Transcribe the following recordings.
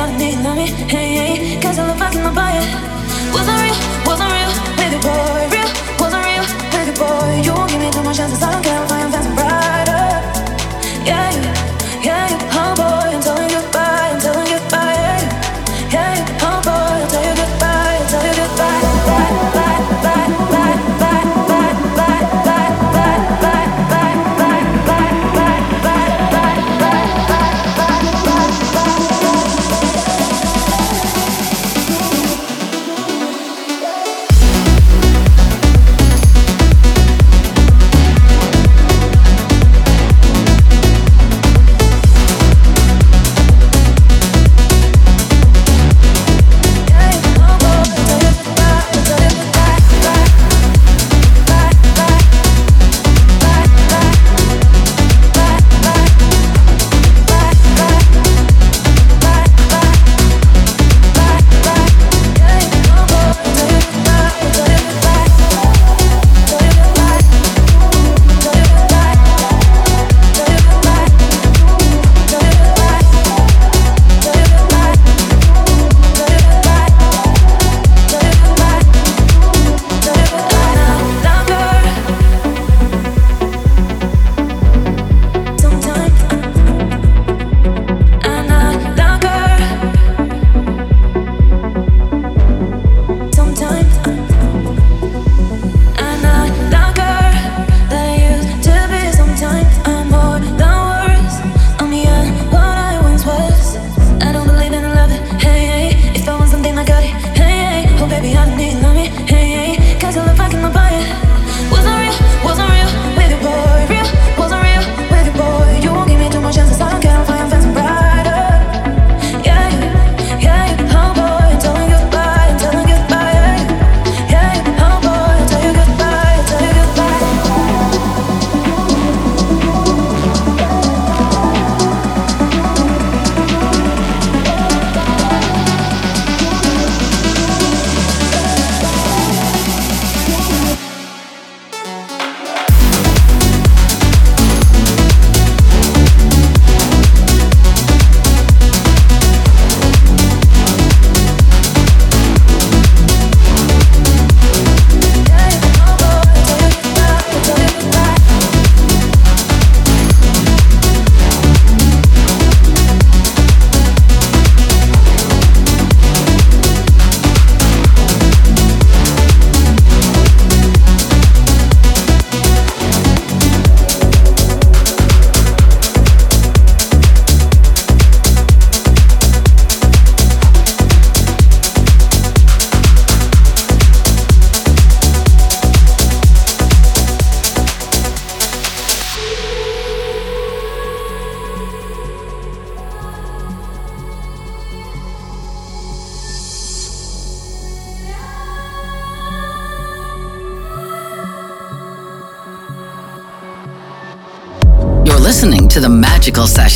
on a love me, hey, hey Cause I look back in my bio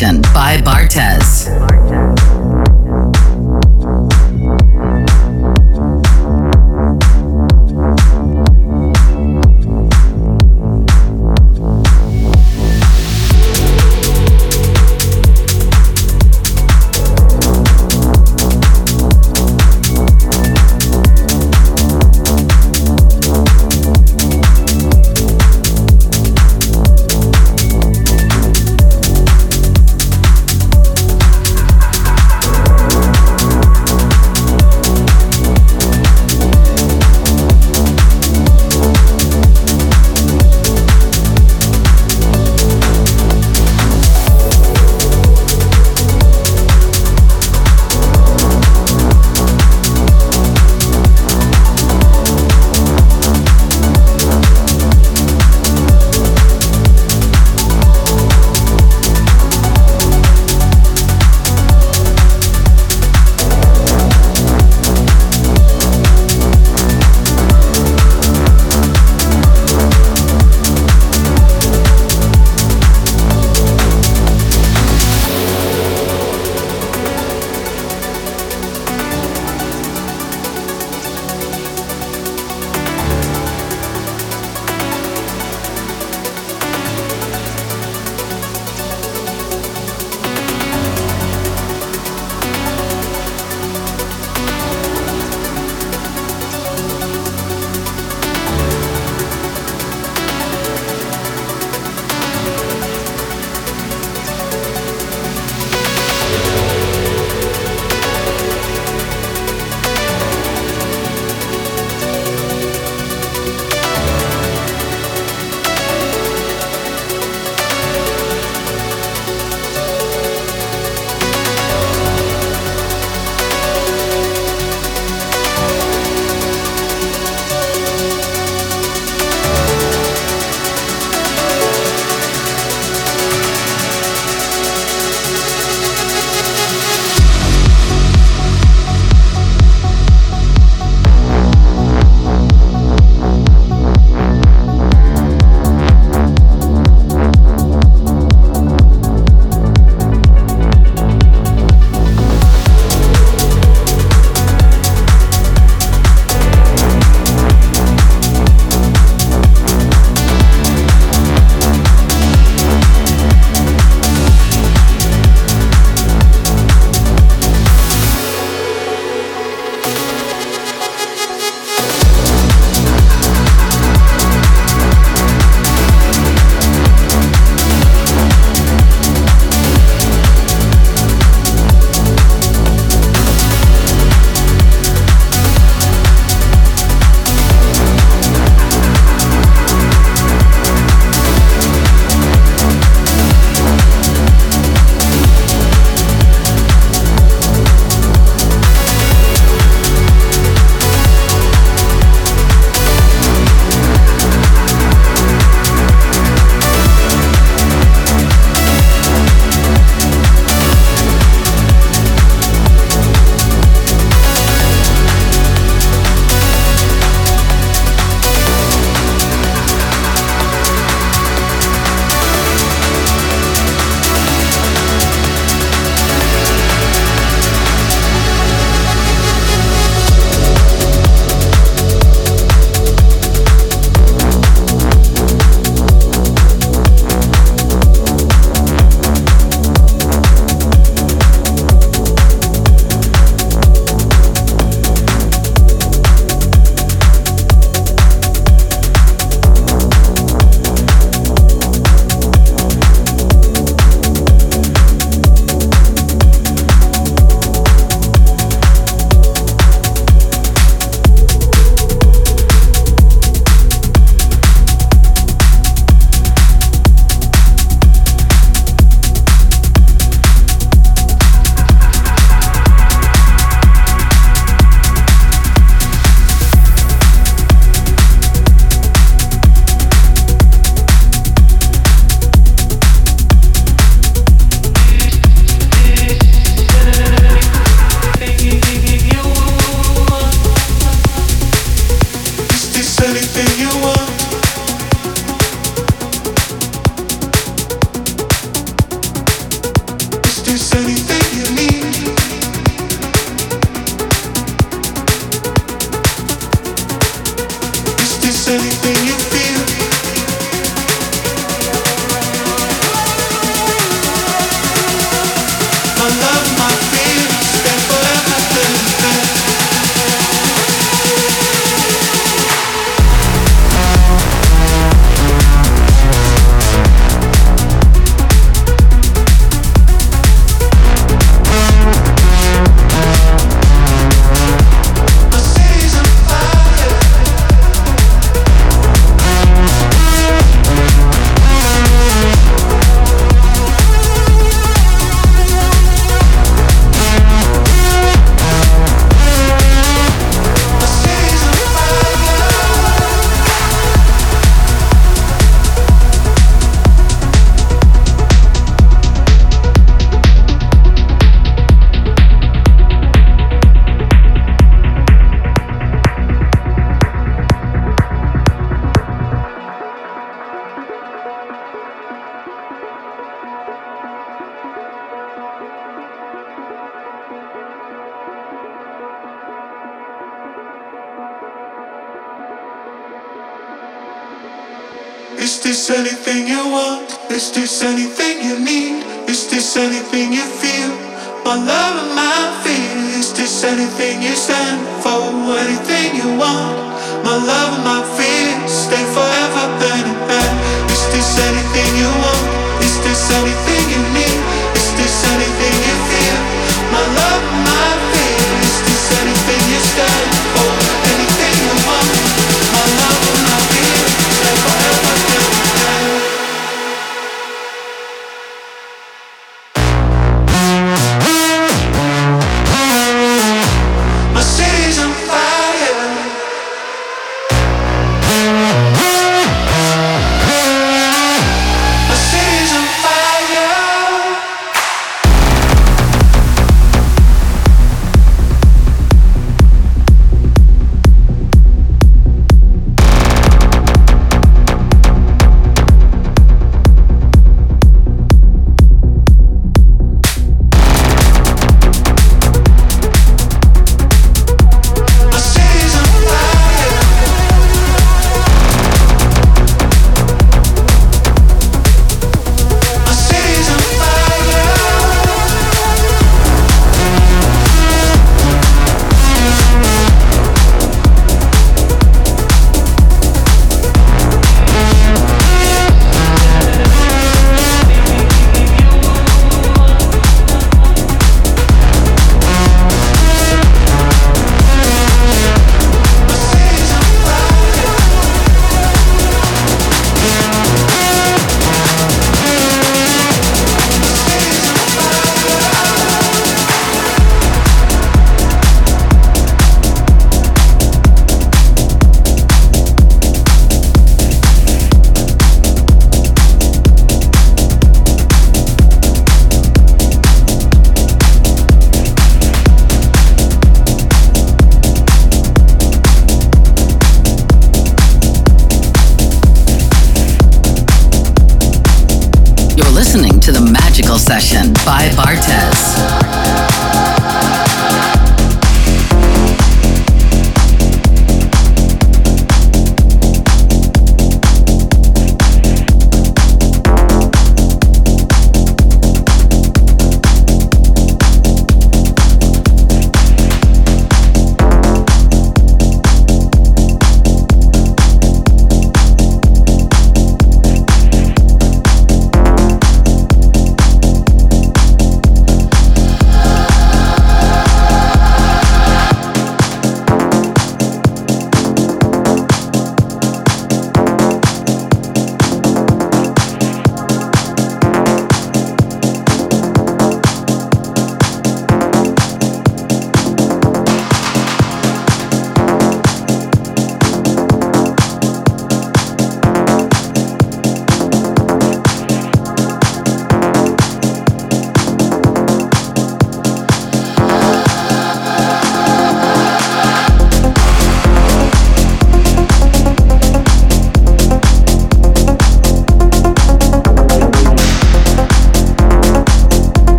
Session by Bartes. Is this anything you need? Is this anything you feel? My love and my fear. Is this anything you stand for? Anything you want? My love and my fear. Stay forever hand. Is this anything you want?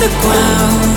the ground.